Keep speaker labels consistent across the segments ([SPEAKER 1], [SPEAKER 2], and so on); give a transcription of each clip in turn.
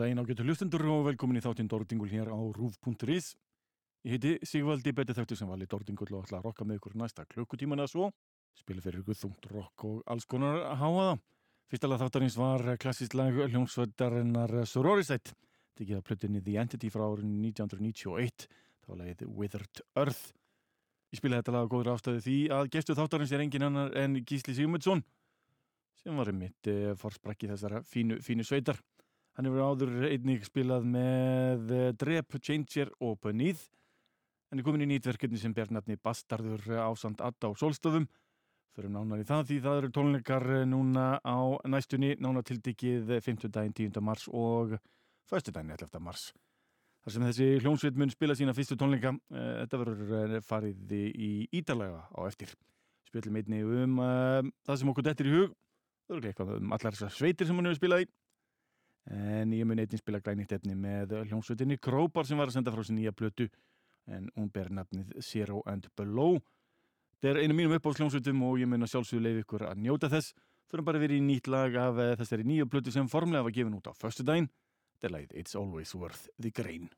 [SPEAKER 1] Daginn á getur hlustendur og velkomin í þáttinn Dordingul hér á rúf.is. Ég heiti Sigvaldi Beti Þáttur sem vali Dordingul og ætla að rokka með ykkur næsta klukkutíman eða svo. Spila fyrir ykkur þungt rock og alls konar háaða. Fyrsta lag þáttarins var klassísk lag hljómsvöldarinnar Sororisætt. Tekið að plötunni The Entity frá árið 1991. Það var lagið Withered Earth. Ég spila þetta lag á góður ástæði því að gestu þáttarins er engin annar en Gísli Sigmundsson sem var einmitt e, forsprakki þessara fínu, fínu sveitar. Hann hefur áður einnig spilað með eh, Drep, Changer og Beneath. Hann er komin í nýtverkefni sem ber nafni Bastardur ásand Adda á Solstöðum. Förum nánar í það því það eru tónleikar eh, núna á næstunni, nána tildikið 5. daginn 10. mars og 1. daginn 11. mars. Þar sem þessi hljómsveit mun spila sína fyrstu tónleika, uh, þetta verður farið í ídalega á eftir. Spilum einni um uh, það sem okkur dettir í hug, það eru eitthvað um allar þessar sveitir sem hún hefur spilað í en ég mun einnig spila glænýtt efni með hljómsveitinni Krópar sem var að senda frá sér nýja blötu en hún ber nafnið Zero and Below. Þetta er einu mínum upp á hljómsveitum og ég mun að sjálfsögðu leið ykkur að njóta þess. Fyrir bara verið í nýtt lag af eh, þessari nýja blötu sem formlega var gefin út á förstu daginn þetta er lagið It's Always Worth the Grain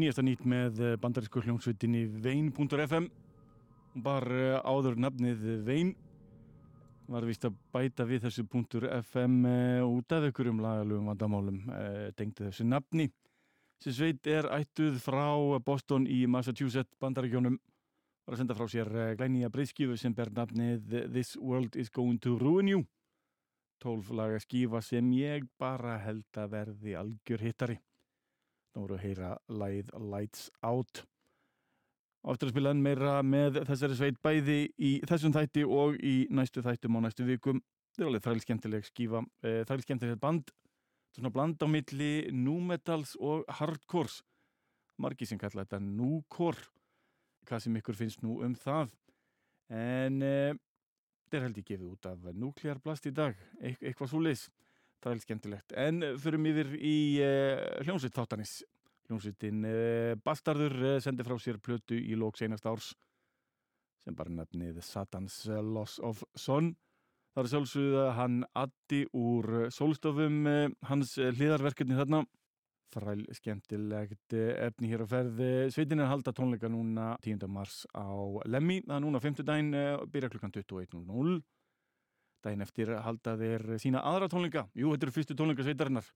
[SPEAKER 1] nýjasta nýtt með eh, bandarísku hljómsveitinni Vein.fm var eh, áður nafnið Vein. Var vist að bæta við þessu .fm eh, út af einhverjum lagalugum vandamálum tengdi þessu nafni. Sem sveit er ættuð frá Boston í Massachusetts bandaríkjónum var að senda frá sér glænýja breyðskífu sem ber nafnið This World is Going to Ruin You. Tólflaga skífa sem ég bara held að verði algjör hittari Nú voru að heyra læð Lights Out. Áttur að spila enn meira með þessari sveit bæði í þessum þætti og í næstu þættum og næstu vikum. Það er alveg þræl skemmtileg skífa, eh, þræl skemmtileg band. Svona bland á milli nu metals og hardcores. Margi sem kalla þetta núcore. Hvað sem ykkur finnst nú um það. En eh, þetta er held ég gefið út af núklearblast í dag. E eitthvað svo leys það er skemmtilegt. En förum yfir í uh, hljómsveit þáttanis hljómsveitin uh, Bastardur uh, sendi frá sér plötu í lók seinast árs sem bara nefnið Satans Loss of Son. Það er sjálfsögða hann Addi úr sólstofum hans hliðarverkefni þarna. Fræl skemmtilegt efni hér á ferð. Sveitin er halda tónleika núna 10. mars á Lemmi það er núna 5. dæn byrja klukkan 21.00 Dægin eftir halda þeir sína aðra tónleika. Jú, þetta eru fyrstu tónleika sveitarinnar.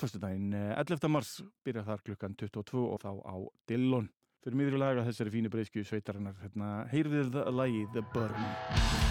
[SPEAKER 1] Förstu dægin 11. mars byrja þar klukkan 22 og þá á Dillon. Fyrir miður laga þessari fínu breyskju sveitarinnar. Hérna, heyrðið að lagi The Burn.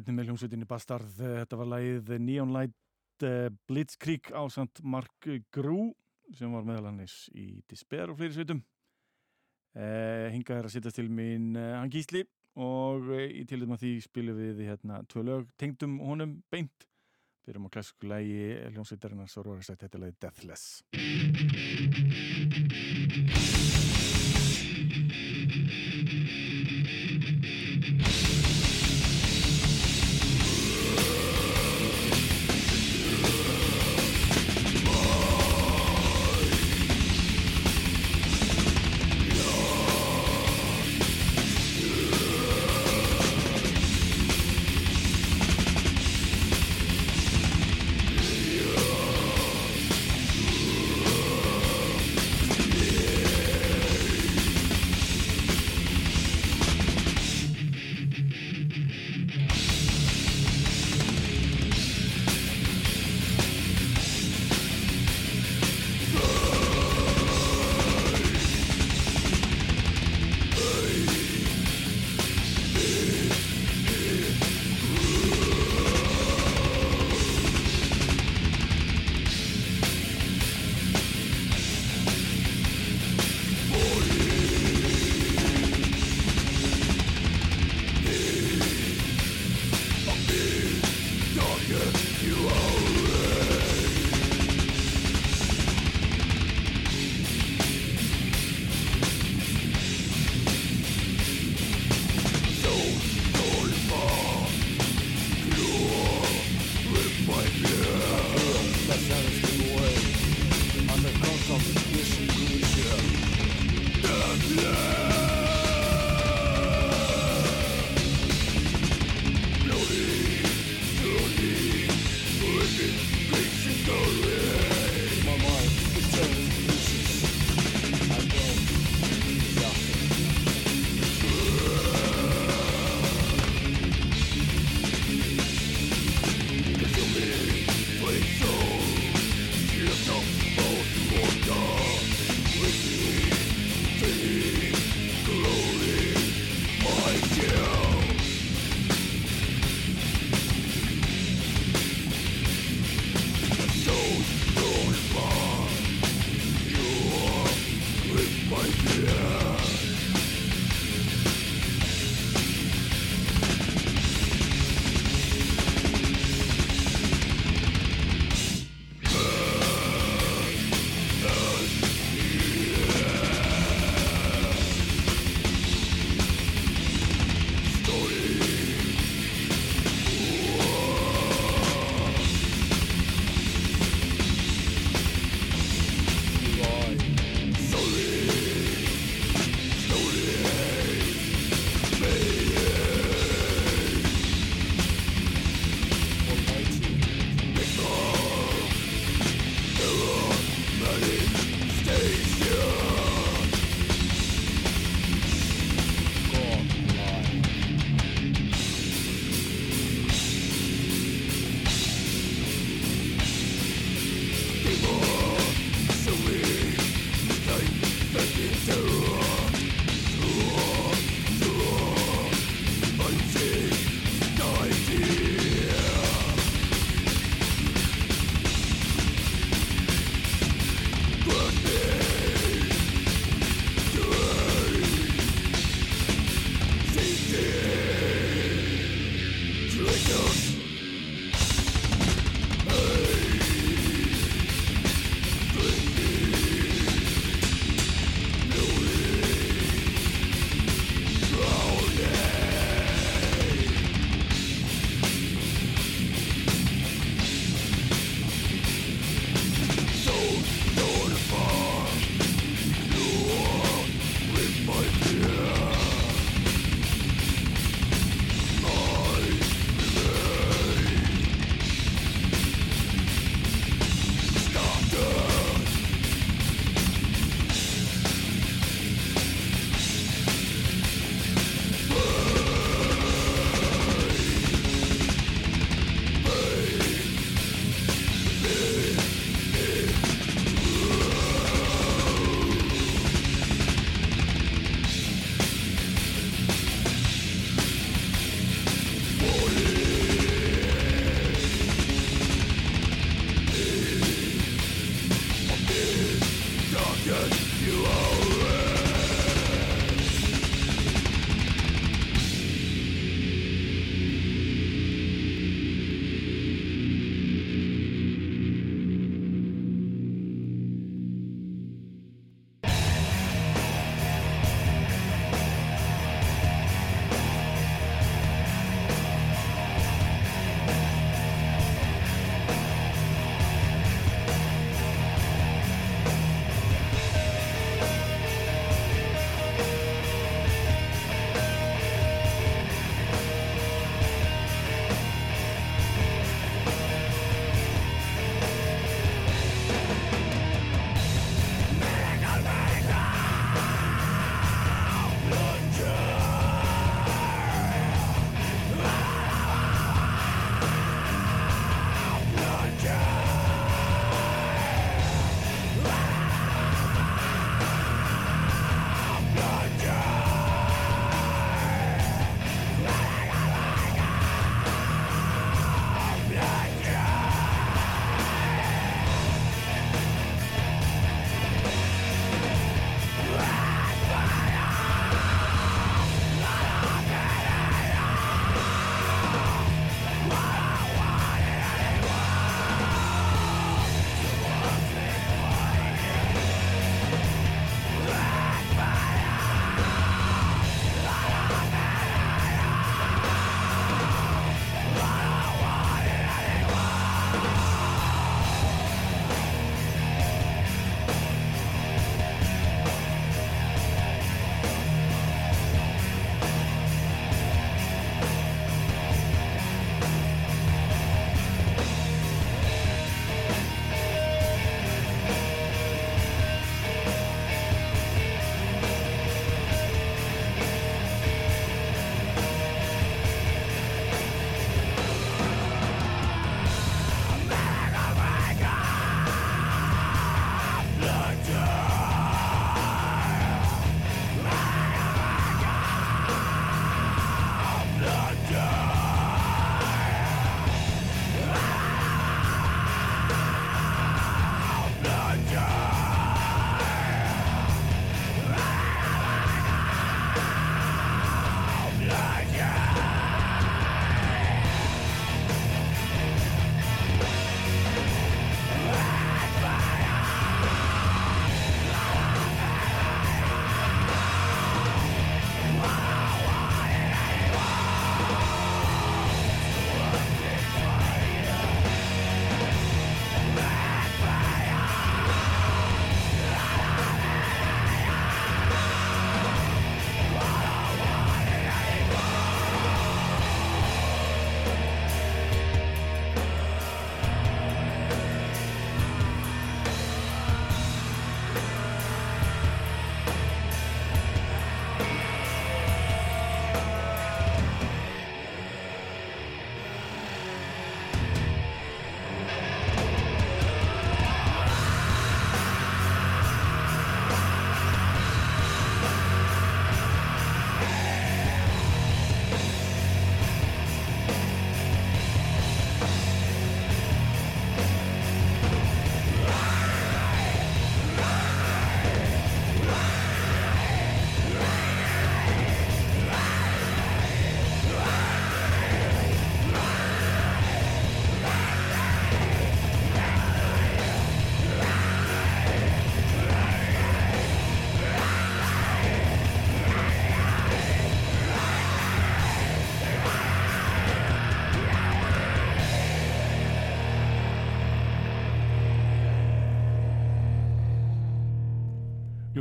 [SPEAKER 1] hérna með hljómsveitinni Bastarð, þetta var lægið Neon Light eh, Blitzkrieg á Sant Mark Grú sem var meðalannis í Disper og fleiri sveitum. Eh, hingað er að sittast til mín eh, Hann Gísli og eh, í tilum að því spilum við hérna tvö lög tengdum honum beint. Byrjum á klassíku lægi hljómsveitarinnar Sorvaristætt, þetta er lægið
[SPEAKER 2] Deathless.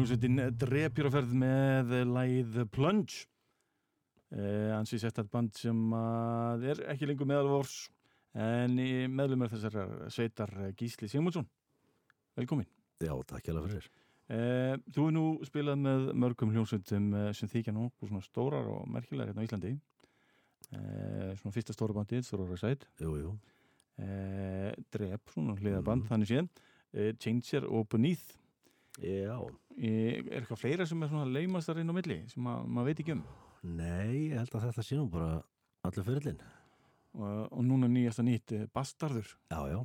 [SPEAKER 1] Ljónsveitin drepjur á ferð með læð Plunge. Eh, ansi sett að band sem að er ekki lengur meðalvors en meðlumar þessar sveitar Gísli Sigmundsson. Velkomin.
[SPEAKER 3] Já, takk hjá það fyrir.
[SPEAKER 1] Eh, Þú er nú spilað með mörgum hljónsveitum eh, sem þykja nú svona stórar og merkilegar hérna á Íslandi. Eh, svona fyrsta stóra bandið, Þorra Sæt.
[SPEAKER 3] Jú, jú.
[SPEAKER 1] Eh, Drep, svona hliðaband, mm. þannig séð. Eh, Changer og Beneath.
[SPEAKER 3] Já
[SPEAKER 1] Er eitthvað fleira sem er svona leimastar inn á milli sem ma maður veit ekki um?
[SPEAKER 3] Nei, ég held að þetta nú bara allir fyrirlinn
[SPEAKER 1] Og, og núna nýjasta nýtt eh, Bastarður.
[SPEAKER 3] Já, já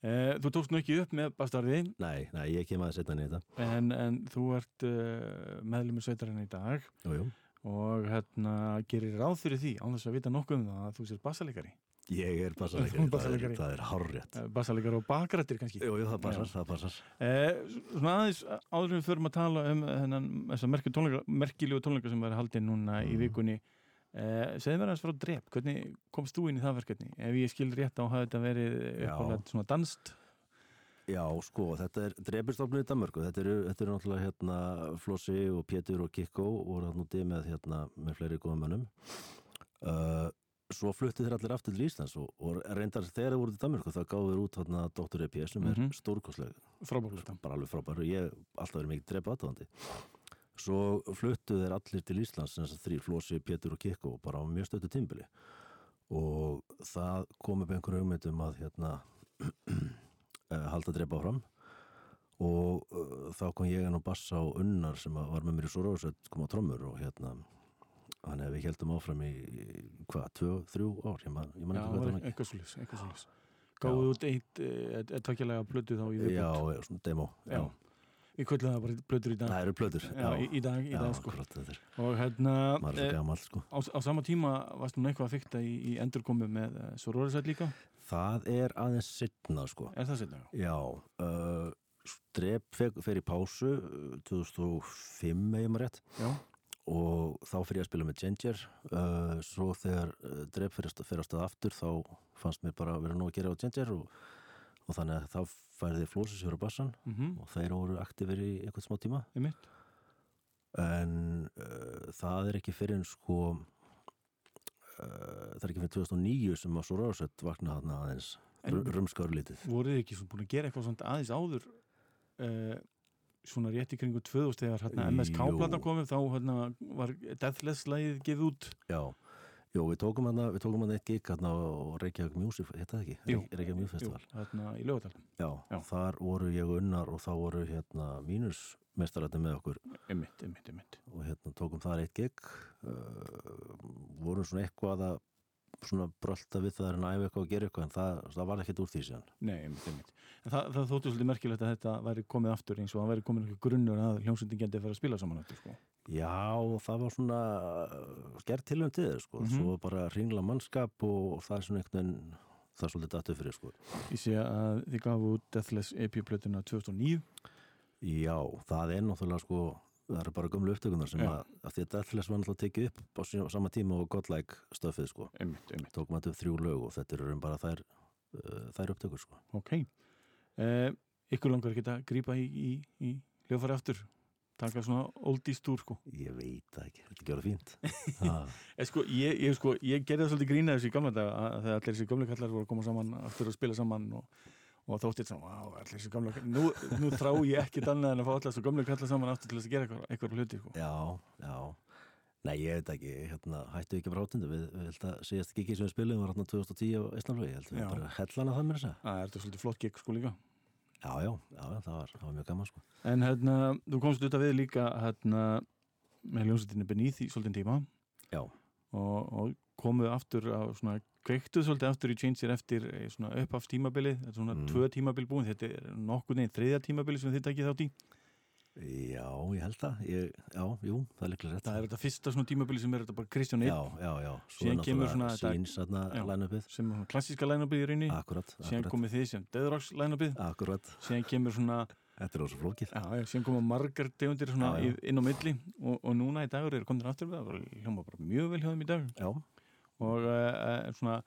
[SPEAKER 1] Eh, þú tókst nú ekki upp með Bastarði
[SPEAKER 3] Nei, nei, ég kem að setja niður þetta
[SPEAKER 1] en, en þú ert uh, meðlumur sveitarinn í dag
[SPEAKER 3] Jú, jú
[SPEAKER 1] og hérna gerir ráð fyrir því þess að vita nokkuð um það að þú sér bassalegari.
[SPEAKER 3] Ég er bassalegari,
[SPEAKER 1] ert
[SPEAKER 3] það er,
[SPEAKER 1] bassalegari.
[SPEAKER 3] það er hárrétt.
[SPEAKER 1] Eh, Bassalegari og bakrættir kannski.
[SPEAKER 3] Jú, það passar
[SPEAKER 1] Eh, svona aðeins áður við förum að tala um þennan, þessa merkilegu tónleika, sem verður haldið núna í
[SPEAKER 3] Mm.
[SPEAKER 1] vikunni. Eh, segðu mér aðeins frá drep. Hvernig komst þú inn í það verkefni? Ef ég skil rétt á að þetta verið uppálega svona danst
[SPEAKER 3] Já, sko, þetta er drefistofnun í Danmörku. Þetta eru, þetta eru náttúrulega hérna Flossi og Pétur og Kikko voru hann úti með hérna með fleiri góðum mönnum. Uh, Svo fluttu þeir allir aftur til Íslands og, og reyndar þegar þeir voru til Danmörku þá gáðu þeir út hérna Dr. E.P. sem er mm. -hmm. stórkostleg
[SPEAKER 1] frábært
[SPEAKER 3] bara alveg frábær og ég alltaf verið mikið drepa aðtöðandi svo fluttu þeir allir til Íslands þrý Flósi, Pétur og Kikko bara á mjög stöttu tímbili og það kom upp einhverju hugmyndum að hérna eh, halda drepa fram og uh, þá kom ég inn á bassa og unnar sem var með mér í Sórósett kom á trommur og hérna hann hefði heldum áfram í, hvað, tvö, þrjú ár? Ég man, ég man
[SPEAKER 1] Já,
[SPEAKER 3] ekki
[SPEAKER 1] það
[SPEAKER 3] hvað
[SPEAKER 1] var. eitthvað svolítið gáðu út eitt, eitt takkjalega blödu þá í
[SPEAKER 3] já,
[SPEAKER 1] viðbútt
[SPEAKER 3] já, svona demo já.
[SPEAKER 1] Við kvöldum það bara blödur í dag.
[SPEAKER 3] Það eru plötur.
[SPEAKER 1] Já, í, í dag, í dag sko. og hérna eh,
[SPEAKER 3] svo gammal sko.
[SPEAKER 1] á, á sama tíma varst nú eitthvað að fykta í, í endurkomu með uh, Sororisætt líka?
[SPEAKER 3] Það er aðeins sittna sko.
[SPEAKER 1] er það setna?
[SPEAKER 3] Já, uh, Strep fer, í pásu uh, 2005 eða maður rétt.
[SPEAKER 1] Já,
[SPEAKER 3] og þá fyrir ég að spila með Ginger. Uh, svo þegar uh, Drep fyrir, að- fyrir að stað aftur þá fannst mér bara að vera nóg að gera á Ginger og, og þannig að þá færði Flósis fyrir bassan
[SPEAKER 1] mhm,
[SPEAKER 3] og þeir voru aktífir í einhvern smá tíma. En uh, það er ekki fyrir en sko uh, það er ekki fyrir 2009 sem að svo ráðsett vakna þarna aðeins
[SPEAKER 1] En-
[SPEAKER 3] rumskar lítið.
[SPEAKER 1] voruð þið ekki búin að gera eitthvað aðeins áður uh, svona rétt í kringu 2000 þegar hérna, MSK
[SPEAKER 3] Jú.
[SPEAKER 1] platan komið þá hérna, var Deathless lagið gefið út
[SPEAKER 3] Já, Jú, við tókum hann við tókum hann eitt gig hann á Reykjavík Music, það ekki?
[SPEAKER 1] Jú.
[SPEAKER 3] Reykjavík Music
[SPEAKER 1] Jú,
[SPEAKER 3] Festival.
[SPEAKER 1] hérna í lögadalum
[SPEAKER 3] Já,
[SPEAKER 1] Já.
[SPEAKER 3] þar voru ég og unnar og þá voru hérna mínusmestarætti með okkur
[SPEAKER 1] Einmitt, einmitt, einmitt
[SPEAKER 3] og hérna tókum þar eitt gig uh, vorum svona eitthvað að svona brölda við það að æfa eitthvað og gera eitthvað en það, það var ekkert úr því síðan.
[SPEAKER 1] Nei, einmitt, einmitt. En það, það þóttu svolítið merkilegt að þetta væri komið aftur eins og það væri komið einhver grunnur að hljómsveitin geti að fara að spila saman aftur sko.
[SPEAKER 3] Já, það var svona uh, gerð tilhjönd til þess sko,
[SPEAKER 1] Mhm.
[SPEAKER 3] svo bara ringla mannskap og, það er svona einhvern veginn það er svolítið dættu fyrir sko.
[SPEAKER 1] Ég sé að þið gafu Deathless EP-plötuna 2009
[SPEAKER 3] Já, það er náttúrulega sko það eru bara gömlu upptökunar sem að, að að Deathless var náttúrulega tekið upp á sama tíma og Godlike stöfið sko.
[SPEAKER 1] Einmitt, einmitt.
[SPEAKER 3] Tókum þetta upp þrjú lög og þetta eru bara þær uh, þær upptökur sko.
[SPEAKER 1] Ok. Eh, Ykkur langar að grípa í, í, í hljófari aftur? Taka svona oldies túr sko.
[SPEAKER 3] Ég veit það ekki, þetta það fínt.
[SPEAKER 1] Ég, sko, ég, ég, sko, ég gerði það svolítið grína þessu í gamla dag að þegar allir þessi gamla kallar voru að koma saman aftur að spila saman og, og þóttið svona, wow, allir þessi gamla nú, nú trá ég ekkit annað en að fá allir þessi gamla kallar saman aftur til þess að gera eitthvað, eitthvað hluti sko.
[SPEAKER 3] Já, já Nei, ég veit ekki, hérna, hættu ekki bara átundu við, við held að síðast ekki sem við spilum var hérna 2010 á Íslandflögi, ég held við
[SPEAKER 1] Já.
[SPEAKER 3] bara hellana það mér að segja
[SPEAKER 1] Það er þetta svolítið flott gig sko líka
[SPEAKER 3] Já, já, já, það var, það var mjög gaman sko
[SPEAKER 1] En hérna, þú komst auðvitað við líka hérna, með hljómsveitinni Beneath í svolítið tíma
[SPEAKER 3] Já.
[SPEAKER 1] og, og komuð aftur á svona, kveiktuð svolítið aftur í Changer eftir eh, svona upphafs tímabili þetta er svona
[SPEAKER 3] Mm.
[SPEAKER 1] tvö tímabil búin, þetta er nokkuð neginn þriðja tímabili sem þið takið þátt í.
[SPEAKER 3] Já, ég held það, ég, já, jú, það er líklega rétt.
[SPEAKER 1] Það er þetta fyrsta svona tímabili sem er þetta bara Kristján
[SPEAKER 3] Já,
[SPEAKER 1] Einn.
[SPEAKER 3] Já, já, svo er
[SPEAKER 1] kemur
[SPEAKER 3] náttúrulega
[SPEAKER 1] svona þetta-
[SPEAKER 3] síns þarna
[SPEAKER 1] Já.
[SPEAKER 3] lænupið
[SPEAKER 1] sem er svona klassíska lænabið í rauninni.
[SPEAKER 3] Akkurat, akkurat,
[SPEAKER 1] komið þið sem Deathrox lænabið
[SPEAKER 3] akkurat.
[SPEAKER 1] Síðan kemur svona,
[SPEAKER 3] Þetta er ósvo flókið.
[SPEAKER 1] Já, já, síðan koma margar tegundir svona
[SPEAKER 3] Já, já.
[SPEAKER 1] inn á milli. Og, og núna í dagur er komin aftur við það. Var hljóma bara mjög vel hjá þeim í dag.
[SPEAKER 3] Já,
[SPEAKER 1] og uh, svona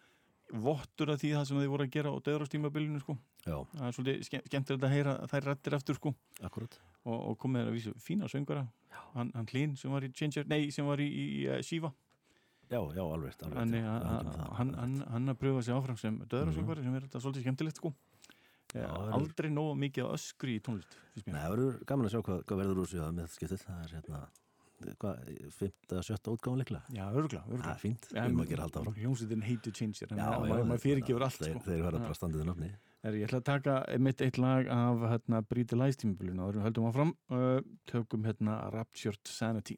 [SPEAKER 1] vottur af því það sem þið voru að gera á Deathrox tímabilinu sko.
[SPEAKER 3] Já,
[SPEAKER 1] það er svolítið ske- skemmtilegt að heyra þær rættir aftur sko.
[SPEAKER 3] Akkurat
[SPEAKER 1] og, og komið þér að vísu fína söngara hann, hann Hlín sem var í Ginger, nei sem var í, í uh, Shiva.
[SPEAKER 3] Já, já, alveg,
[SPEAKER 1] hann, hann, hann, að pröfa sig áfram sem döðrasöngari sem er þetta svolítið skemmtilegt sko.
[SPEAKER 3] Já,
[SPEAKER 1] aldrei nóg mikið öskri í tónlist.
[SPEAKER 3] Nei, það verður gaman að sjá hvað, hvað verður úr sig að meðskiptið, það er hérna fymta, sjötta útgáðan líklega?
[SPEAKER 1] Já, örgla,
[SPEAKER 3] Það
[SPEAKER 1] örgla
[SPEAKER 3] er fínt, við erum að gera halda áfram.
[SPEAKER 1] Hljómsveitin hate to change
[SPEAKER 3] Já,
[SPEAKER 1] maður, fyrirgefur allt
[SPEAKER 3] þeir,
[SPEAKER 1] sko.
[SPEAKER 3] þeir verða
[SPEAKER 1] Já.
[SPEAKER 3] bara standið nafni.
[SPEAKER 1] Er, ég ætla að taka mitt eitt lag af hérna, Bríti Læstímubulinu og við höldum áfram. Tökum hérna Raptured Sanity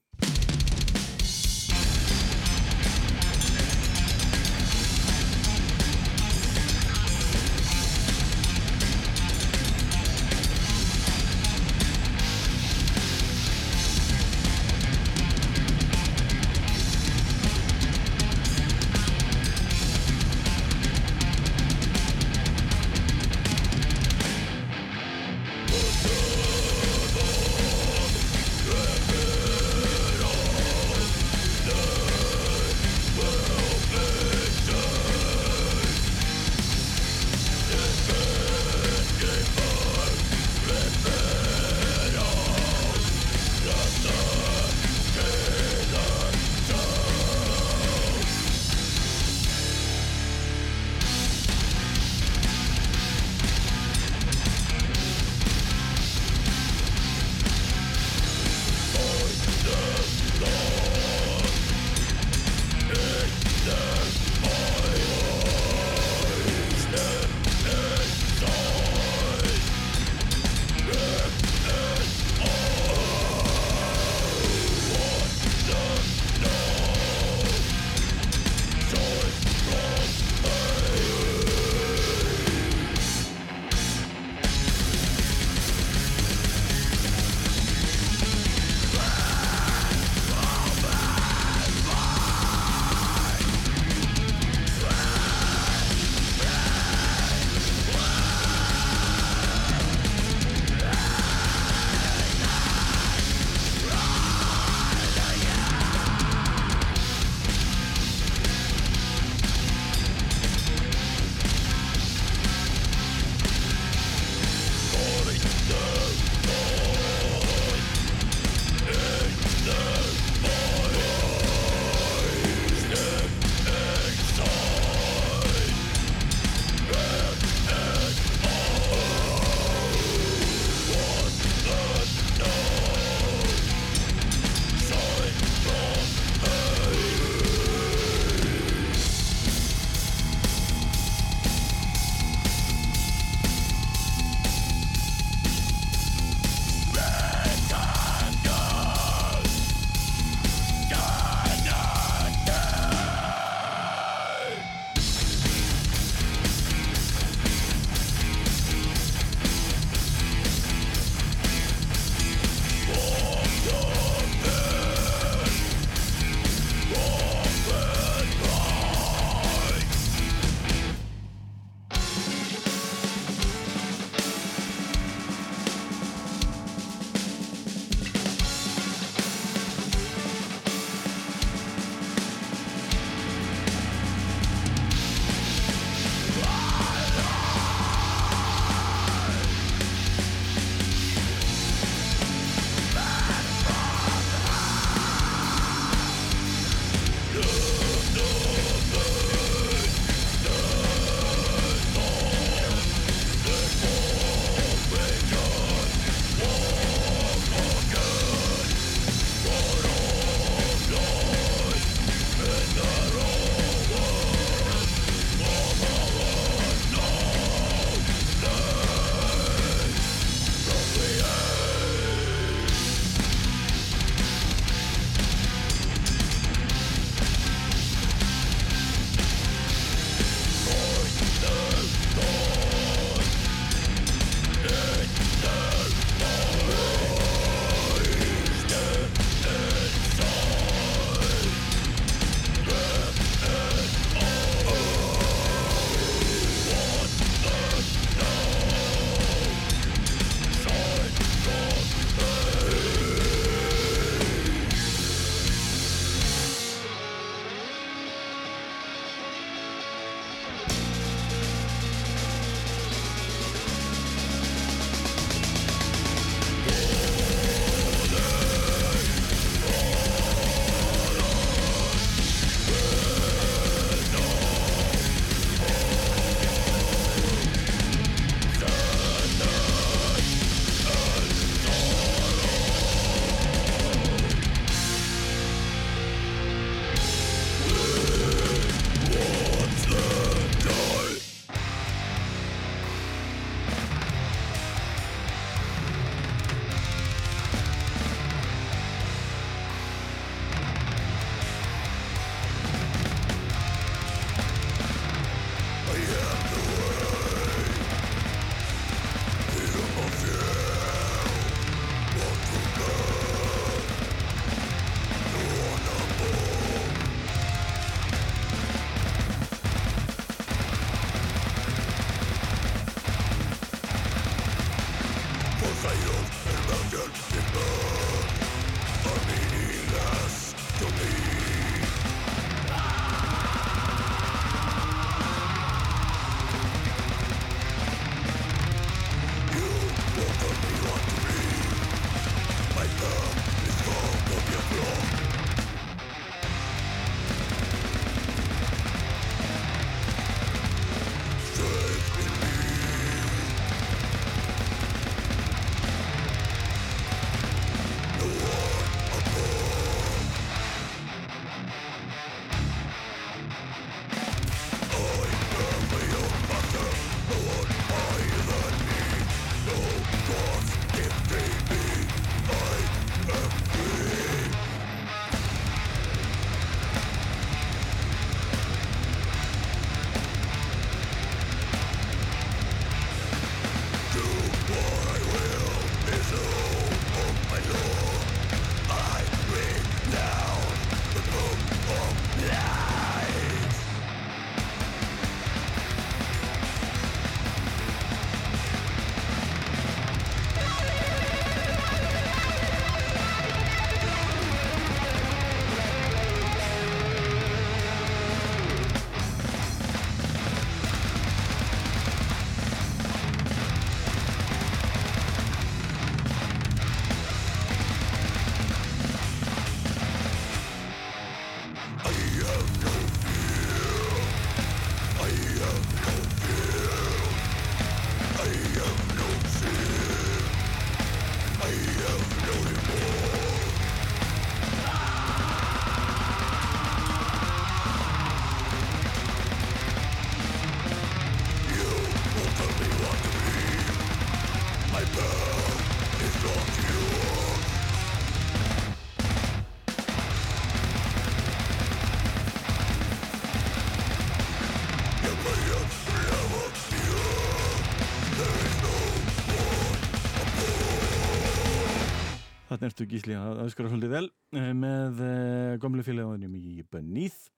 [SPEAKER 1] snertu gísli? Að öskara svolítið vel. Eh, með eh, gömlu félagunum í Beneath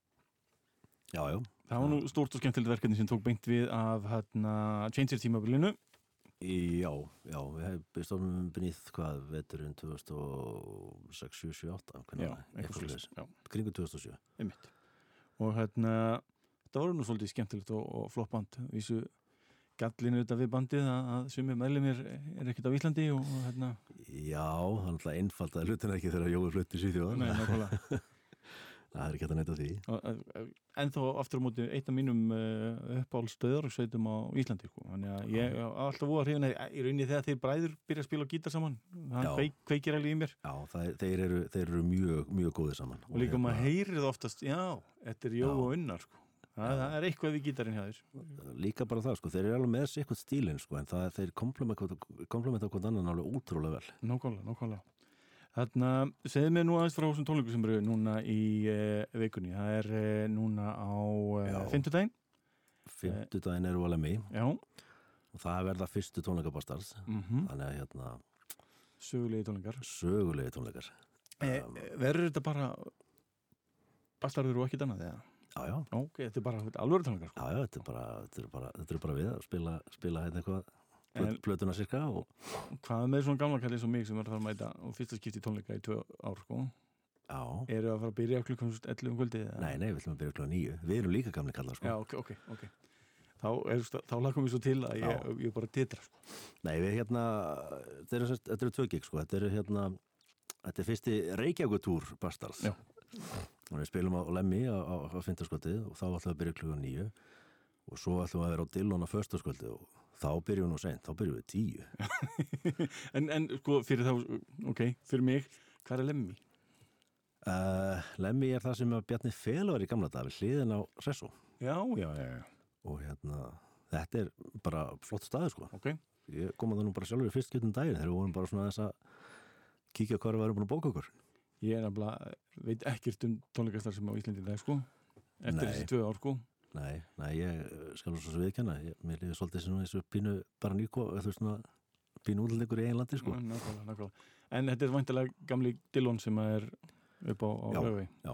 [SPEAKER 3] Já, já,
[SPEAKER 1] það var nú stórt og skemmtilegt verkefni sem tók beint við af hérna Changer tímabilinu.
[SPEAKER 3] Já, já, við stofnum byrnið hvað veturinn 2006, 7, 7, 8
[SPEAKER 1] já, eitthvað
[SPEAKER 3] svoleiðis.
[SPEAKER 1] svoleiðis, já,
[SPEAKER 3] kringu 2007
[SPEAKER 1] einmitt. Og hérna það voru nú svolítið skemmtilegt og, og flott band vísu gallinu þetta við bandið að, að sumi meðlumir er ekkert á Íslandi og, hérna,
[SPEAKER 3] Já, það er náttúrulega einfaldaði hlutin ekki þegar Jói flutti
[SPEAKER 1] nákvæmlega.
[SPEAKER 3] Það er ekki hægt að neyta því.
[SPEAKER 1] En þó aftur á móti eitt af mínum uppáhaldstöður og sveitum á Íslandi sko. þannig að ég á alltaf að hrifna í rauninni þegar þeir bræður byrja að spila og gítar saman það kveik, kveikir alveg í mér.
[SPEAKER 3] Já, það, er- þeir, eru, þeir eru mjög, mjög góðið saman.
[SPEAKER 1] Og líka maður heyrir það oftast já, þetta er Jó og Unnar sko. Það, það er eitthvað við gítarinn hjá þér
[SPEAKER 3] Líka bara það, sko, þeir eru alveg með sér eitthvað stílinn sko, en það, þeir komplementa hvort annan alveg útrúlega vel
[SPEAKER 1] nákvæmlega, nákvæmlega Þarna, segðu mig nú aðeins frá þessum tónleikum sem eru núna í uh, vikunni. Það er uh, núna á
[SPEAKER 3] Já.
[SPEAKER 1] fimmtudaginn.
[SPEAKER 3] Fymtudaginn eru alveg mig og það verða fyrstu tónleikabastars
[SPEAKER 1] Mm
[SPEAKER 3] þannig að hérna
[SPEAKER 1] Sögulegi tónleikar.
[SPEAKER 3] sögulegi tónleikar
[SPEAKER 1] E,
[SPEAKER 3] Um,
[SPEAKER 1] verður þetta bara bastarður og ekkit annað? Eða?
[SPEAKER 3] Já, já,
[SPEAKER 1] Ok, þetta er bara alveg tónleikar. Sko.
[SPEAKER 3] já, já, þetta er bara, þetta er bara, þetta er bara við að spila, spila hérna eitthvað plötuna sirka og
[SPEAKER 1] Hvað með svona gamla kallið svo mig sem er að fara að mæta og fyrsta skipti tónleika í tvö ár? Sko?
[SPEAKER 3] já,
[SPEAKER 1] Eru að fara að byrja klukkan 11 um kvöldið?
[SPEAKER 3] nei, nei, við ætlum að byrja klokka nýju við erum líka gamli kallar, sko
[SPEAKER 1] Já, ok, ok, ok. Þá, er, þá lakum við svo til að ég, ég bara titra. Sko.
[SPEAKER 3] Nei, við hérna, þetta eru, þetta eru tvö gig, sko, þetta eru hérna, þetta er fyrsti Reykjavíkutúr Bastars.
[SPEAKER 1] Já.
[SPEAKER 3] Og við spilum á Lemmi á, á, á fintarskvöldið og þá ætlum við að byrja klukkan nýju og svo ætlum við að vera á Dillon á föstaskvöldið og þá byrjum við nú seint, þá byrjum við tíu.
[SPEAKER 1] en, en sko, fyrir þá, ok, fyrir mig, hvað er lemmi?
[SPEAKER 3] Uh, Lemmi er það sem Bjarni Fel var í gamla dag við hliðin á Sessó
[SPEAKER 1] Já, já, já, já,
[SPEAKER 3] og hérna, þetta er bara flott staður, sko.
[SPEAKER 1] ok.
[SPEAKER 3] Ég kom að það nú bara sjálfur í fyrst getum daginn þegar við vorum bara svona þess að kíkja hvað við varum búin að bóka okkur.
[SPEAKER 1] Ég er nefnilega, veit ekkert um tónleikastar sem á Íslandi í dag, sko. Eftir
[SPEAKER 3] Nei.
[SPEAKER 1] þessi tvö ár, sko.
[SPEAKER 3] Nei, nei, ég skal svo svo viðkenna ég, mér líður svolítið sem þessu pínu bara nýko, þú veist svona pínu útlendingur í einn landi, sko
[SPEAKER 1] Mm, Nákvæmlega, nákvæmlega. En þetta er vantilega gamli Dillon sem er upp á, á
[SPEAKER 3] Já,
[SPEAKER 1] Laugavegi.
[SPEAKER 3] já.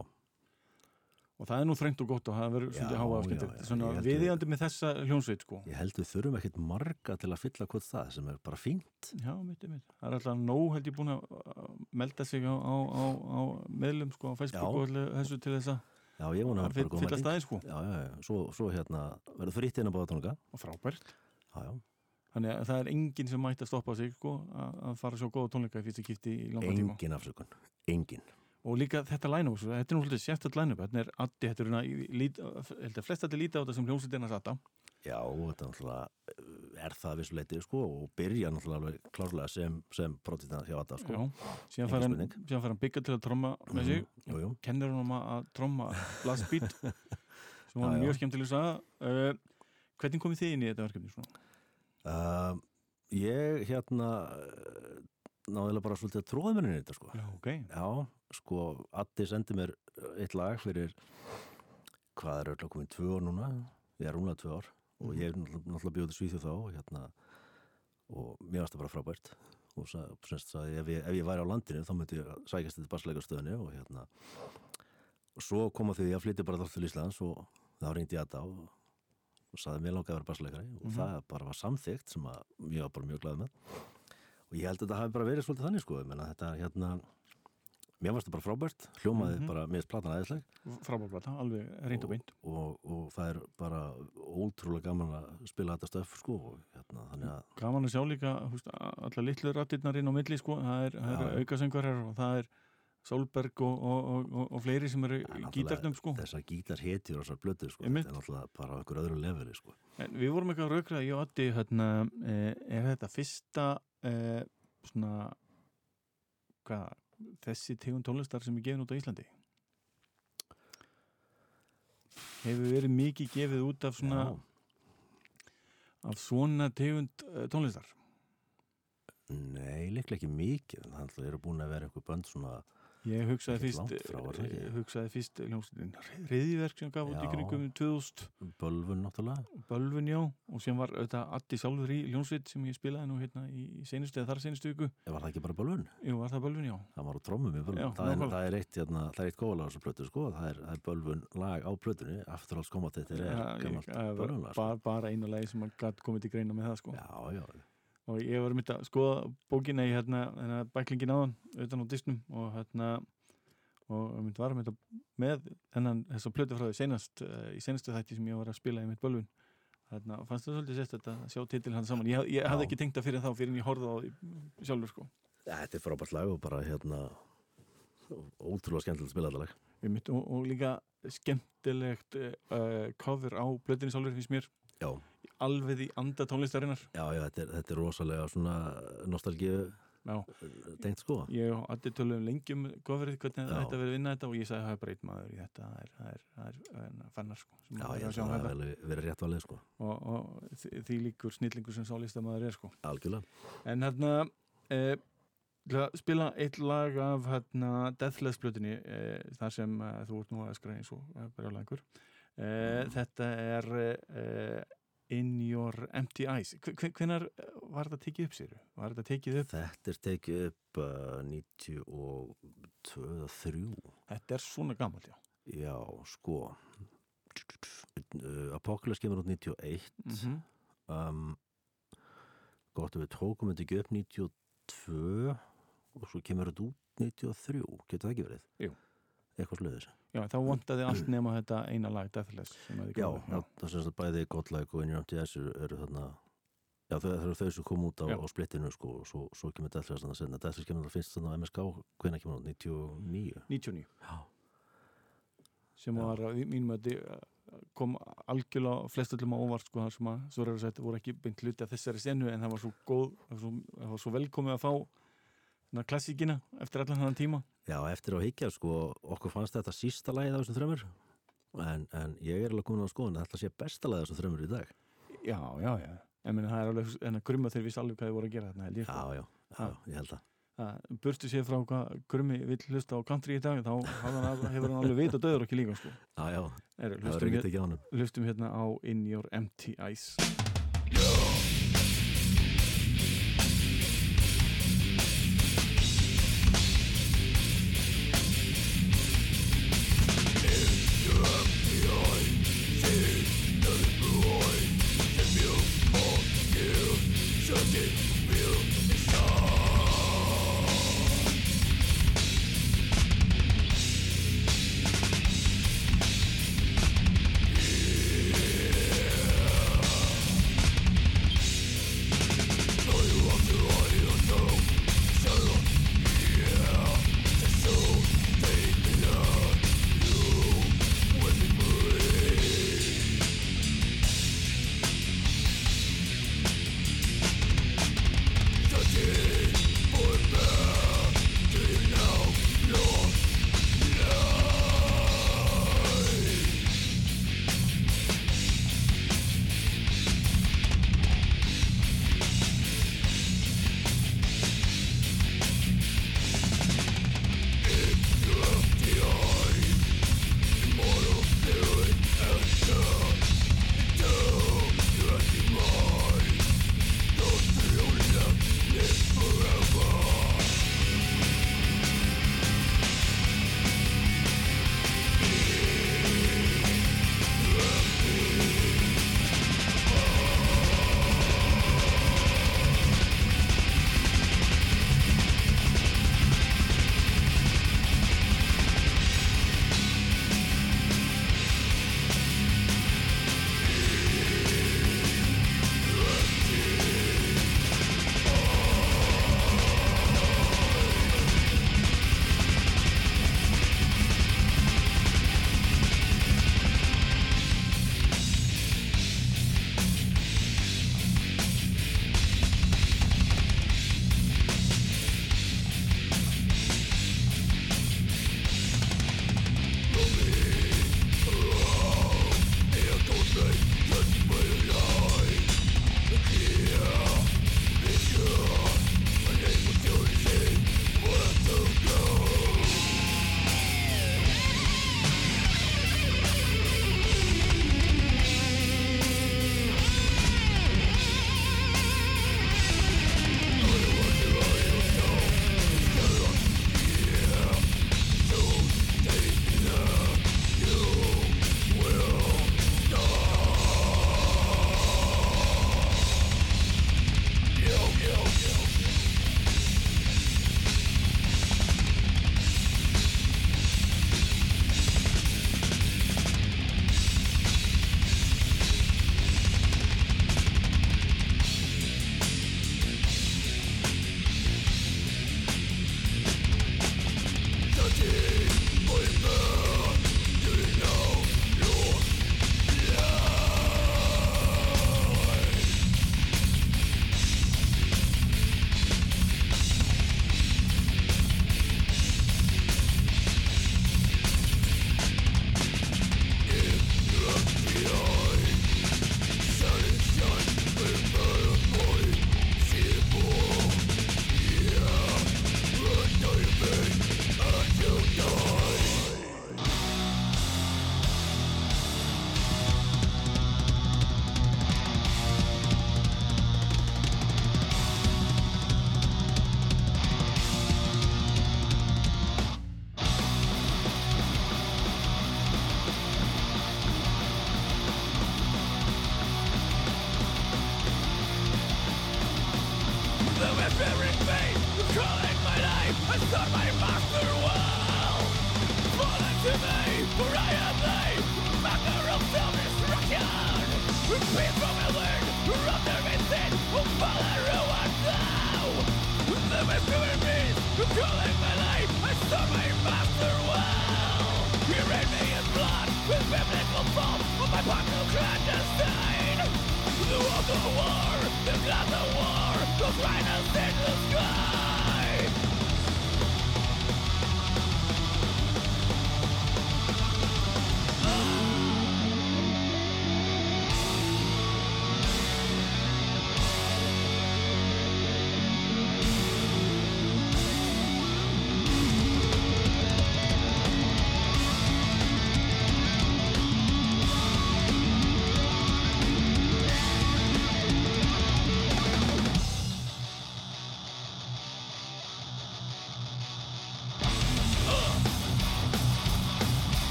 [SPEAKER 1] Og það er nú þrengt og gott og það verður svolítið háa
[SPEAKER 3] já,
[SPEAKER 1] Svona viðíðandi með þessa hljónsveit, sko.
[SPEAKER 3] Ég held við þurfum ekkert marga til að fylla hvort það sem er bara fínt
[SPEAKER 1] Já, mitt, mitt. Það er alltaf nóg, held ég, búin að uh, melda sig á, á, á, á meðlum, sko, á Facebook og þessu til þess að
[SPEAKER 3] Já, ég vona að
[SPEAKER 1] að
[SPEAKER 3] það er bara góð
[SPEAKER 1] fylla
[SPEAKER 3] mæting
[SPEAKER 1] staði, sko.
[SPEAKER 3] Já, já, já, svo, svo hérna verður fritt inn að báða tónleika
[SPEAKER 1] Og frábært.
[SPEAKER 3] Já, já,
[SPEAKER 1] Þannig að það er enginn sem mætti að stoppa sig sko, að fara sjá góða tónleika í fyrsta kipti í langa tíma.
[SPEAKER 3] engin afsökun Engin
[SPEAKER 1] Og líka þetta line-up, þetta er svolítið sérstætt line-up, þetta er addi, þetta er hérna, flest allir líta á þetta sem hljómsveitina sata.
[SPEAKER 3] Já, þetta er náttúrulega eh, er það að vissu leiti, sko og byrja náttúrulega klárlega sem, sem prótíðna hjá þetta, sko
[SPEAKER 1] Já, síðan fær hann, hann byggja til að tromma með sig,
[SPEAKER 3] Mhm, Jú, jú,
[SPEAKER 1] kennir hann að tromma blast beat, sem var mjög skemmtileg að. Uh, hvernig komið þið inn í þetta verkefni svona?
[SPEAKER 3] Uh, ég hérna uh, náðilega bara svolítið að tróða mér inn í þetta sko.
[SPEAKER 1] Já, ok.
[SPEAKER 3] Já, sko, Addi sendi mér uh, eitt lag fyrir hvað er öll að komin tvö ár núna? Ég er rúnlega tvö ár. Og
[SPEAKER 1] Mhm.
[SPEAKER 3] ég er náttúrulega náttúrulega bjóði svíþjóð þá hérna og mér varst það bara frábært. Og semst, sagði, ef, ég, ef ég væri á landinu þá myndi ég sækast þetta barsleikarstöðinu og hérna og svo koma því að flytja bara þátt til Íslands og þá reyndi ég Adda og og saði mér langaði að vera barsleikari og
[SPEAKER 1] Mhm.
[SPEAKER 3] það bara var samþygt sem að ég var bara mjög glað með. Og ég held að þetta hafi bara verið svolítið þannig sko. Ég menna þetta hérna mér varst það bara frábært, hljómaði
[SPEAKER 1] Mhm.
[SPEAKER 3] bara mér er platan aðeinsleg
[SPEAKER 1] Frábærplata, alveg reynd og beint.
[SPEAKER 3] og, og það er bara ótrúlega gaman að spila þetta stöf sko og hérna þannig að
[SPEAKER 1] Gaman að sjá líka, húst, allar litlu rattirnar inn á milli, sko, það er,
[SPEAKER 3] Já.
[SPEAKER 1] er aukasengvarar og það er Solberg og, og, og, og, og fleiri sem eru
[SPEAKER 3] er
[SPEAKER 1] í gítarnum, sko.
[SPEAKER 3] þessar gítar hetjur og þessar blötu sko, þetta er náttúrulega bara einhver öðru leveli sko
[SPEAKER 1] En við vorum eitthvað að raukra, ég og Addi, hérna, eh, er þetta fyrsta, eh, svona, hvað, þessi tegund tónlistar sem er gefin út á Íslandi? Hefur verið mikið gefið út af svona,
[SPEAKER 3] Já.
[SPEAKER 1] af svona tegund eh, tónlistar?
[SPEAKER 3] Nei, líklega ekki mikið en það eru búin að vera einhver bönd svona
[SPEAKER 1] Ég hugsaði fyrst, eh, hugsaði fyrst hljómsveitin Reyðiverk sem gaf út í kringum 2000
[SPEAKER 3] Bölvun náttúrulega.
[SPEAKER 1] Bölvun já og sem var auðvitað Addi sjálfur í hljómsveit sem ég spilaði nú hérna í seinustu eða þar seinustu viku.
[SPEAKER 3] Var það ekki bara Bölvun?
[SPEAKER 1] Jú, var það Bölvun já.
[SPEAKER 3] Það var á trommum í Bölvun.
[SPEAKER 1] Já,
[SPEAKER 3] það, er, það er eitt, hérna, það er eitt góðalega þessu plötu sko. það, er, það er Bölvun lag á plötunni. Aftur alls koma þetta er gammalt Bölvun sko.
[SPEAKER 1] bara, bara einu lagi sem gæti komið til greina með það sko.
[SPEAKER 3] Já, já,
[SPEAKER 1] og ég var myndið að skoða bókina í hérna, hérna bæklingin áðan utan á disnum og hérna og mynd var myndið með þennan þess að plötu frá því senast uh, í senastu þætti sem ég var að spila í mitt bölvun hérna, fannst það svolítið sérst að sjá titil hann saman, ég, ég hafði ekki tengt það fyrir þá fyrir en ég horfði á því sjálfur sko.
[SPEAKER 3] Ja, Þetta er frábært lag og bara hérna ótrúlega skemmtilegt að spila þetta lag.
[SPEAKER 1] Einmitt, og, og líka skemmtilegt uh, cover á blöðinni sjálfur finnst mér.
[SPEAKER 3] Já,
[SPEAKER 1] alveg í anda tónlistarinnar.
[SPEAKER 3] Já, já þetta, er, þetta er rosalega svona nostalgíu tengt sko.
[SPEAKER 1] Ég og Addi tölum lengi um coverið hvernig
[SPEAKER 3] Já.
[SPEAKER 1] þetta verið vinna þetta og ég sagði það er einn maður í þetta það er, það er, það er, það fannar sko
[SPEAKER 3] Já, ég
[SPEAKER 1] að
[SPEAKER 3] held að
[SPEAKER 1] um
[SPEAKER 3] það
[SPEAKER 1] þetta.
[SPEAKER 3] hefur verið rétt valið sko.
[SPEAKER 1] Og, og því, því líkur snillingur sem sálistamaður er sko.
[SPEAKER 3] Algjörlega.
[SPEAKER 1] En hérna eh, að spila eitt lag af hérna Deathless blöðinni eh, þar sem eh, þú ert nú að skræða eins og eh, brjálæðingur. Eh, þetta er eh, In Your Empty Eyes hvenar var þetta tekið upp sér? Var þetta tekið upp?
[SPEAKER 3] Þetta er tekið upp uh, 92 3
[SPEAKER 1] Þetta er svona gammalt, já
[SPEAKER 3] Já, sko Apocalypse kemur út 91
[SPEAKER 1] mm -hmm.
[SPEAKER 3] um, Gott að við tókum þetta ekki upp 92 og svo kemur þetta út 93, getur það ekki verið?
[SPEAKER 1] Jú.
[SPEAKER 3] Eitthvað sluðis
[SPEAKER 1] Já, þá vantaði allt nema þetta eina lag Deathless að
[SPEAKER 3] Já, það sem sagt bæði Godlike og In Your Empty Eyes eru, þarna Já, þau, það eru þau sem kom út á, á splittinu sko, og svo, svo kemur Deathless þannig að senna Deathless kemur það fyrst þannig á MSK hvenær kemur það? 99
[SPEAKER 1] 99
[SPEAKER 3] Já,
[SPEAKER 1] sem
[SPEAKER 3] Já.
[SPEAKER 1] var að í mínum að þetta kom algjörlega flestöllum á óvart sko, sem að svo er að þetta voru ekki beint hluti af þessari senu en það var svo góð það það var svo velkomið að fá svona klassíkina eftir allan þannig tíma?
[SPEAKER 3] Já, eftir á higgja sko, okkur fannst þetta sísta lagið á þessum þrömmur en, en ég er alveg komin á skoðun að þetta sé besta lagið á þessum þrömmur í dag.
[SPEAKER 1] Já, já, já. En meni, það er alveg en að grumma þeir vissi alveg hvað þið voru að gera þarna
[SPEAKER 3] Já,
[SPEAKER 1] sko.
[SPEAKER 3] já, já,
[SPEAKER 1] Já.
[SPEAKER 3] ég held
[SPEAKER 1] að burtu sér frá hvað grummi vill hlusta á country í dag þá hefur hann alveg vita döður ekki líka sko.
[SPEAKER 3] Já, já, það verður ekki ekki á honum.
[SPEAKER 1] hlustum hérna á In Your Empty Eyes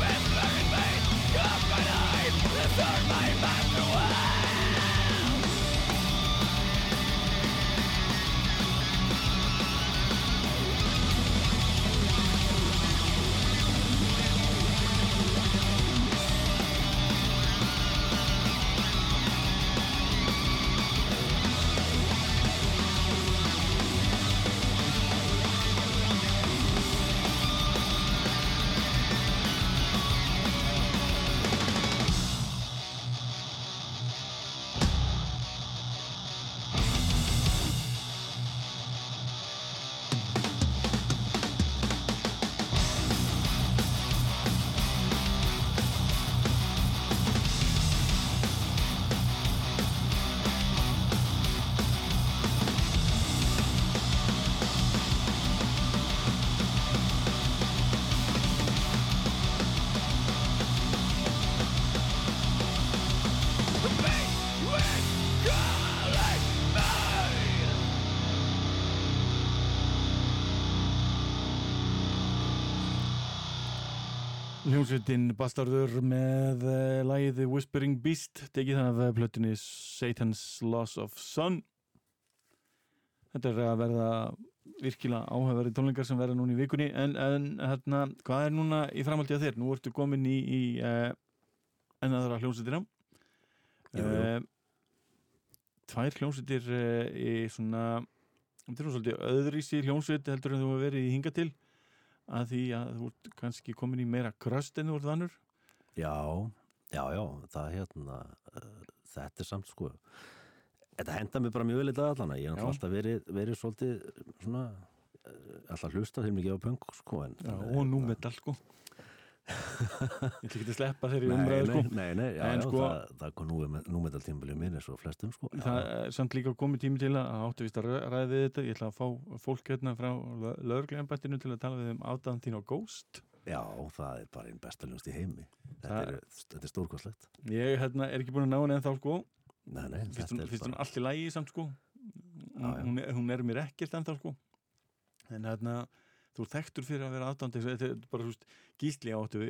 [SPEAKER 4] with blood and pain Cut my my master
[SPEAKER 1] Hljómsveitin Bastardur með uh, lagið The Whispering Beast tekið það af eh, plötunni Satan's Loss of Sun. Þetta er að verða virkilega áhæfari tónlingar sem verða núna í vikunni. En, en hérna, hvað er núna í framhaldi að þér? Nú ertu komin í, í uh, ennaðra hljómsveitina. Uh, Tvær hljómsveitir í svona þetta er nú svolítið öðrísi hljómsveit heldur en þú hefur verið í hinga til að því að þú ert kannski komin í meira kröst en þú ert vannur?
[SPEAKER 3] Já, já, já, það hérna, uh, þetta er samt sko, þetta henda mér bara mjög vel í dag allan, ég er náttúrulega alltaf verið, verið svolítið svona, uh, alltaf hlusta þeim ekki á punk sko, en
[SPEAKER 1] Já, og nú metall sko ég ætla ekki að sleppa þeirri umræðu sko.
[SPEAKER 3] nei, nei, já,
[SPEAKER 1] En
[SPEAKER 3] já,
[SPEAKER 1] sko-
[SPEAKER 3] það, það kom nú, númetal tímbilið minn eins og flestum sko.
[SPEAKER 1] það er samt líka komið tími til að áttu vist að ræði þetta. Ég ætla að fá fólk hérna frá lögurglembættinu til að tala við um ádaðan þín á Ghost.
[SPEAKER 3] Já, það er bara einn besta ljónst í heimi. Þetta er, er stórkostlegt.
[SPEAKER 1] Ég hérna, er ekki búin að ná henni en þá sko.
[SPEAKER 3] Nei, nei,
[SPEAKER 1] finnst
[SPEAKER 3] þetta
[SPEAKER 1] hún,
[SPEAKER 3] er
[SPEAKER 1] finnst hún
[SPEAKER 3] bara
[SPEAKER 1] allt í lægi samt sko.
[SPEAKER 3] Já.
[SPEAKER 1] hún, er, hún er mér ekkert ennþá sko. En hérna þú er þekktur fyrir að vera aðdándi þetta er bara þú veist gísli áttu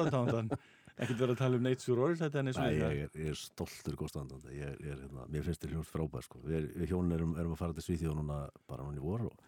[SPEAKER 1] aðdándan ekkert vera að tala um Nature Oil þetta en eins og
[SPEAKER 3] Nei,
[SPEAKER 1] þetta
[SPEAKER 3] ég, er, ég er stoltur góðstandandi ég, ég er, hérna, mér finnst þér hljómsveit frábær sko. við, við hjónin erum, erum að fara til Svíþjóð núna bara núna í vor og,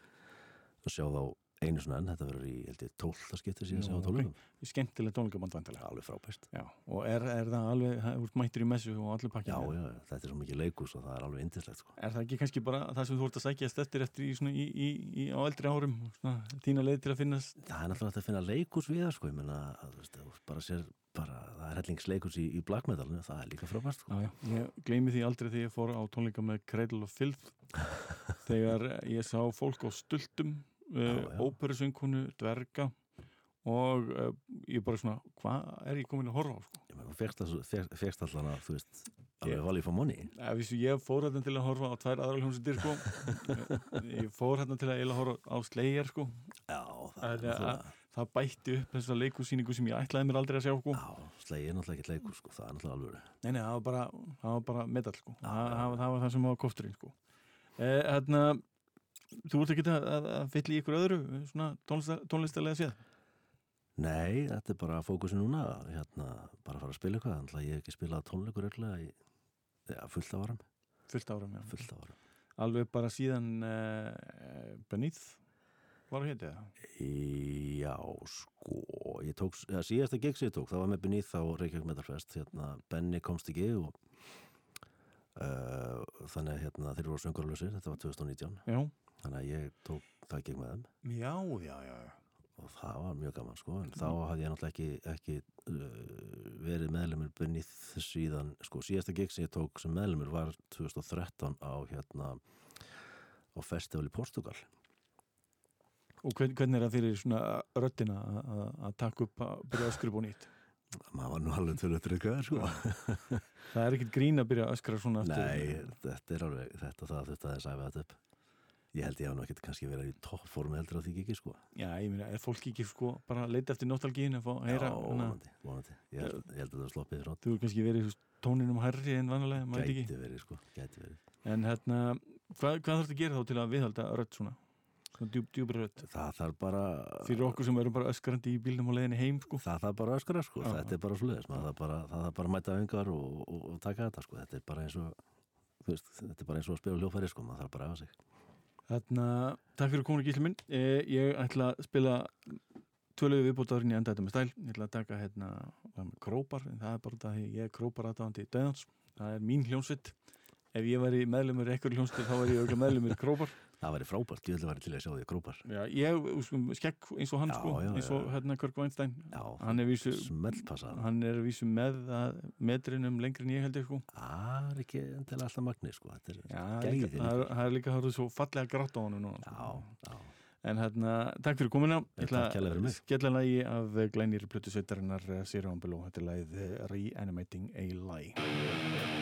[SPEAKER 3] og sjá þá einu svona enn, þetta verður í held ég tólta skipti síðan sem á
[SPEAKER 1] ok.
[SPEAKER 3] tólurum
[SPEAKER 1] skemmtileg tónleikaband vantilega
[SPEAKER 3] alveg frábært
[SPEAKER 1] Já, og er, er það alveg, það er mættur í messu og allir pakki
[SPEAKER 3] já, já, þetta er svo mikið leikus og það er alveg indislegt sko.
[SPEAKER 1] Er það ekki kannski bara það sem þú ert að sækjast eftir eftir í, svona, í, í, í, á eldri árum svona, þína leið til að finnast
[SPEAKER 3] það er náttúrulega að finna leikus við það sko. ég meina, að, þú veist, bara sér bara, það er hellingsleikus í, í black metalinu það er líka frábært sko.
[SPEAKER 1] Ég gleymi því aldrei þegar ég fór á tónleika með Cradle of Filth þegar ég sá fólk á stultum
[SPEAKER 3] Já, já.
[SPEAKER 1] óperusöngkonu, dverga og uh, ég bara svona hvað er ég komin að horfa á sko?
[SPEAKER 3] Þú fegst, allan að þú veist, alveg valið
[SPEAKER 1] Ef vissu, ég fór hérna til að horfa á tvær aðra hljómsveitir sko. ég fór hérna til að eiginlega horfa á Slayer sko.
[SPEAKER 3] já, það
[SPEAKER 1] Það
[SPEAKER 3] er
[SPEAKER 1] er það bætti upp þessa leikusýningu sem ég ætlaði mér aldrei að sjá sko.
[SPEAKER 3] slegið er náttúrulega ekkert leikus sko. það er náttúrulega alveg
[SPEAKER 1] Nei, nei, það var bara, bara medal sko.
[SPEAKER 3] Já,
[SPEAKER 1] það, það, var- það sem var kosturinn sko. eh, Hérna Þú ert ekki að, að, að fylla í ykkur öðru svona tónlistar, tónlistarlega séð?
[SPEAKER 3] Nei, þetta er bara fókusin núna hérna, bara að fara að spila eitthvað þannig að ég hef ekki spilað tónleikur í ja, fullt af áram,
[SPEAKER 1] fullt áram, já.
[SPEAKER 3] fullt af áram
[SPEAKER 1] alveg bara síðan uh, Beneath var að heita það
[SPEAKER 3] Já, sko ég tók, ja, síðasta gig sem ég tók það var með Beneath á Reykjavík Metalfest hérna, Benny komst ekki og uh, þannig að hérna, þeir voru söngurlösir, þetta var 2019
[SPEAKER 1] Já,
[SPEAKER 3] þannig að ég tók það gig með þeim
[SPEAKER 1] já, já, já, já.
[SPEAKER 3] og það var mjög gaman sko en þá hafði ég náttúrulega ekki, ekki uh, verið meðlumur Beneath síðan, sko síðasta gig sem ég tók sem meðlumur var 2013 á hérna á festival í Portugal
[SPEAKER 1] Og hvern, hvernig er það fyrir svona röddina að- að að taka upp að byrja að öskra og nýtt?
[SPEAKER 3] maður var nú alveg til að trygga sko
[SPEAKER 1] Það er ekkit grín að byrja að öskra svona.
[SPEAKER 3] Nei, þetta er alveg þetta það þetta að sæfa þetta upp ég held ég nú ekkert kannski verið í toppformi heldur á því ekki sko.
[SPEAKER 1] Já, ég meina, er fólk ekki sko bara að leita eftir nostalgíinu að fá að heyra
[SPEAKER 3] Já, vonandi, vonandi. Ég held, ég held að það sloppið frá
[SPEAKER 1] þú er kannski verið tóninum hærri en vanalega, maður ekki.
[SPEAKER 3] Gæti verið sko, gæti verið.
[SPEAKER 1] En hérna, hvað, hvað þarfst að gera þá til að viðhalda rödd svona? Svona djúb, djúbri rödd?
[SPEAKER 3] Það þarf bara
[SPEAKER 1] fyrir okkur sem erum bara öskrandi í bílnum og leiðinni heim sko.
[SPEAKER 3] Það þarf bara að öskra sko,
[SPEAKER 1] Já.
[SPEAKER 3] þetta er bara svo leiðis það þarf bara, það þarf bara að mæta öngar og, og, og taka þetta sko, þetta er bara eins og þú veist, þetta er bara eins og að spila hljófæri sko, maður þarf bara að efa sig
[SPEAKER 1] Þarna, takk fyrir komin gísli minn. Eh, ég ætla að spila tvöluðu viðbútaðurinn í enda þetta með stæl. Ég ætla að taka hérna krópar, en það er bara það að ég er krópar aðdáðandi döðans, það er mín hljómsvitt ef ég væri meðlumur ekkur hljómsvitt þá væri ég auðvitað meðlumur í krópar
[SPEAKER 3] það væri frábært, ég vil væri til að sjá því krópar.
[SPEAKER 1] Já, ég, sko, skegg eins og hann
[SPEAKER 3] Já,
[SPEAKER 1] sko,
[SPEAKER 3] já,
[SPEAKER 1] eins og hérna Kirk Weinstein
[SPEAKER 3] já,
[SPEAKER 1] hann er vísu hann er vísu með að metrinum lengri en ég held ég sko.
[SPEAKER 3] Það er ekki endilega alltaf magni sko, þetta er
[SPEAKER 1] Já, það er líka- það er- er hárið svo fallega grátt á honum núna
[SPEAKER 3] já,
[SPEAKER 1] sko.
[SPEAKER 3] já,
[SPEAKER 1] En hérna, takk fyrir
[SPEAKER 3] takk kærlega fyrir mig.
[SPEAKER 1] Skella lagi af glænýri plötu sveitarinnar Sýra Ámbeló, þetta er lagið eh, Reanimating a Lie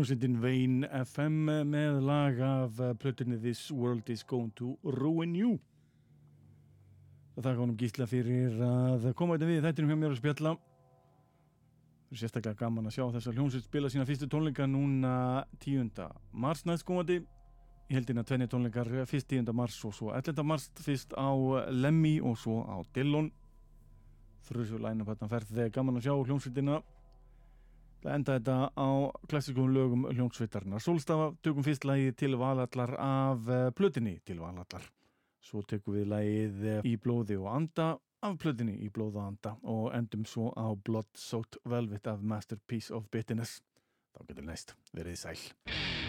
[SPEAKER 1] hljómsveitin Vein FM með lag af plötunni This World is Going to Ruin You og þakka honum gísla fyrir að koma þetta við þættinum hjá mér að spjalla það er sérstaklega gaman að sjá þess að hljómsveit spila sína fyrstu tónleika núna 10. mars næstkomandi ég held inn að tvenni tónleikar fyrst 10. mars og svo 11. mars fyrst á Lemmy og svo á Dillon þrjusvölaðinu hvað það ferð þegar gaman að sjá hljómsveitina enda þetta á klassiskum lögum hljómsveitarnar Solstafa tökum fyrst lagi til valallar af plötinni til valallar. Svo tökum við lagið í blóði og anda af plötinni í blóð og anda og endum svo á Blood Soaked Velvet af Masterpiece of Bitterness. Þá getur næst verið sæl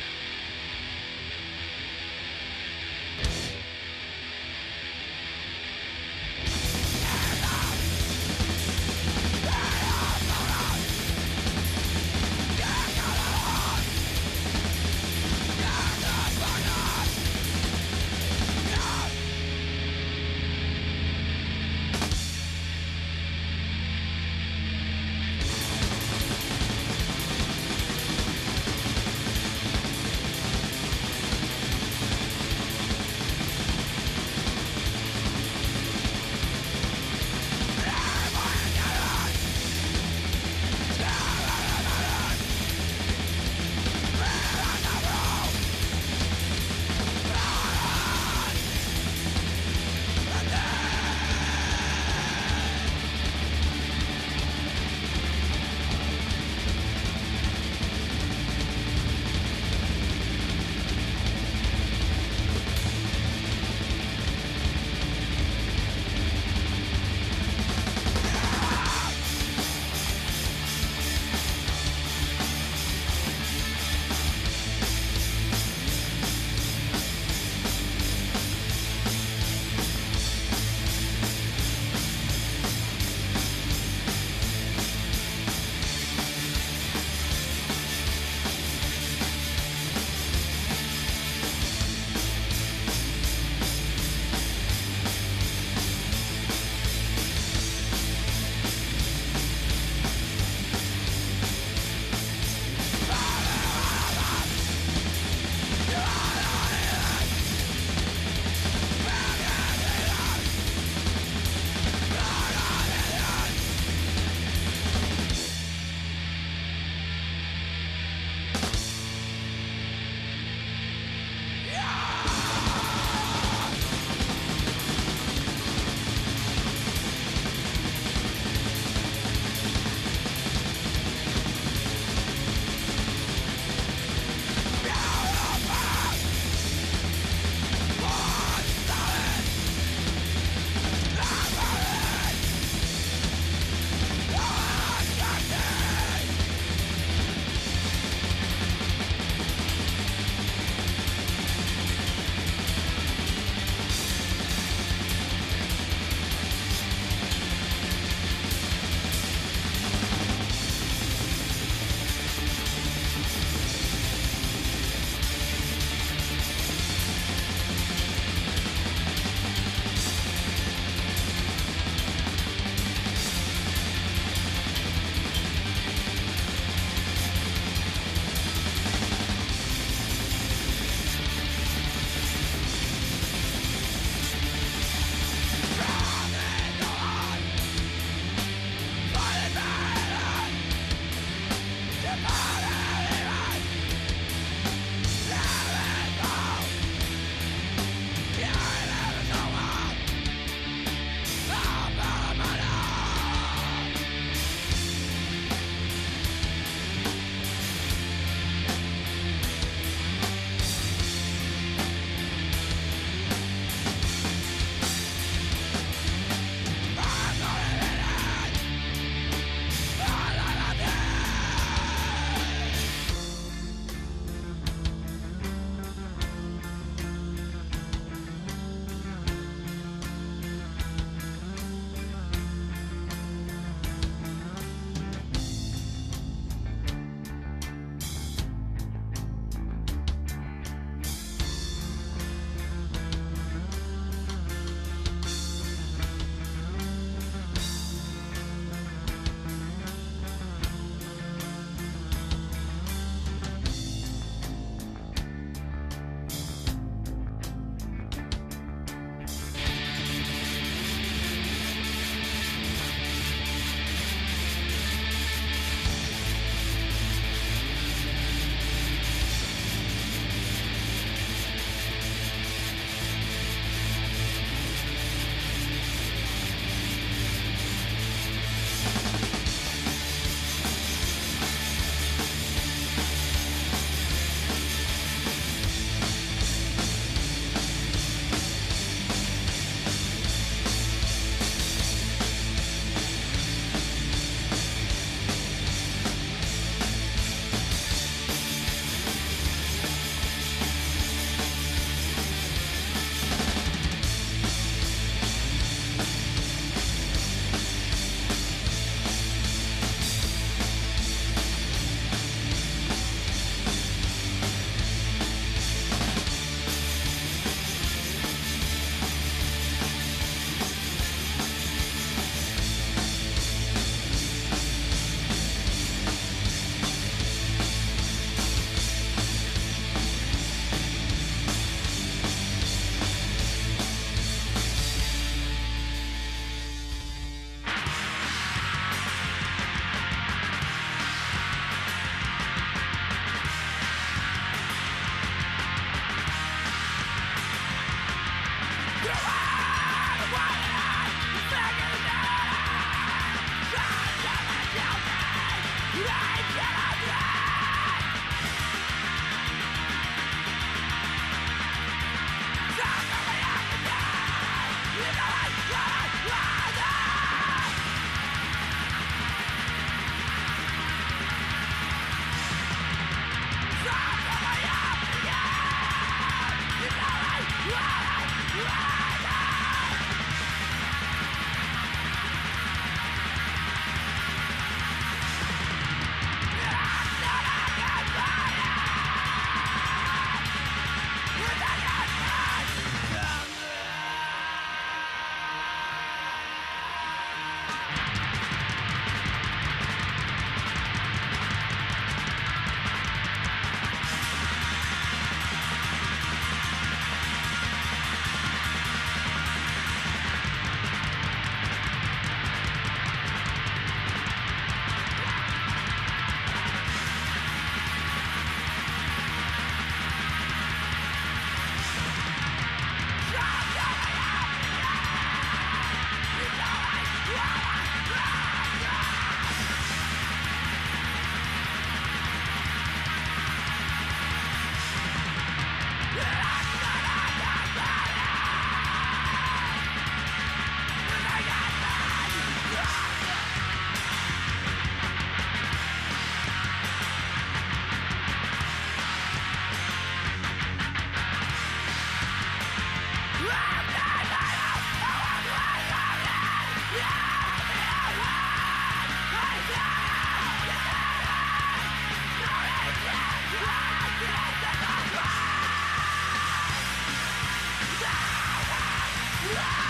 [SPEAKER 4] Yeah!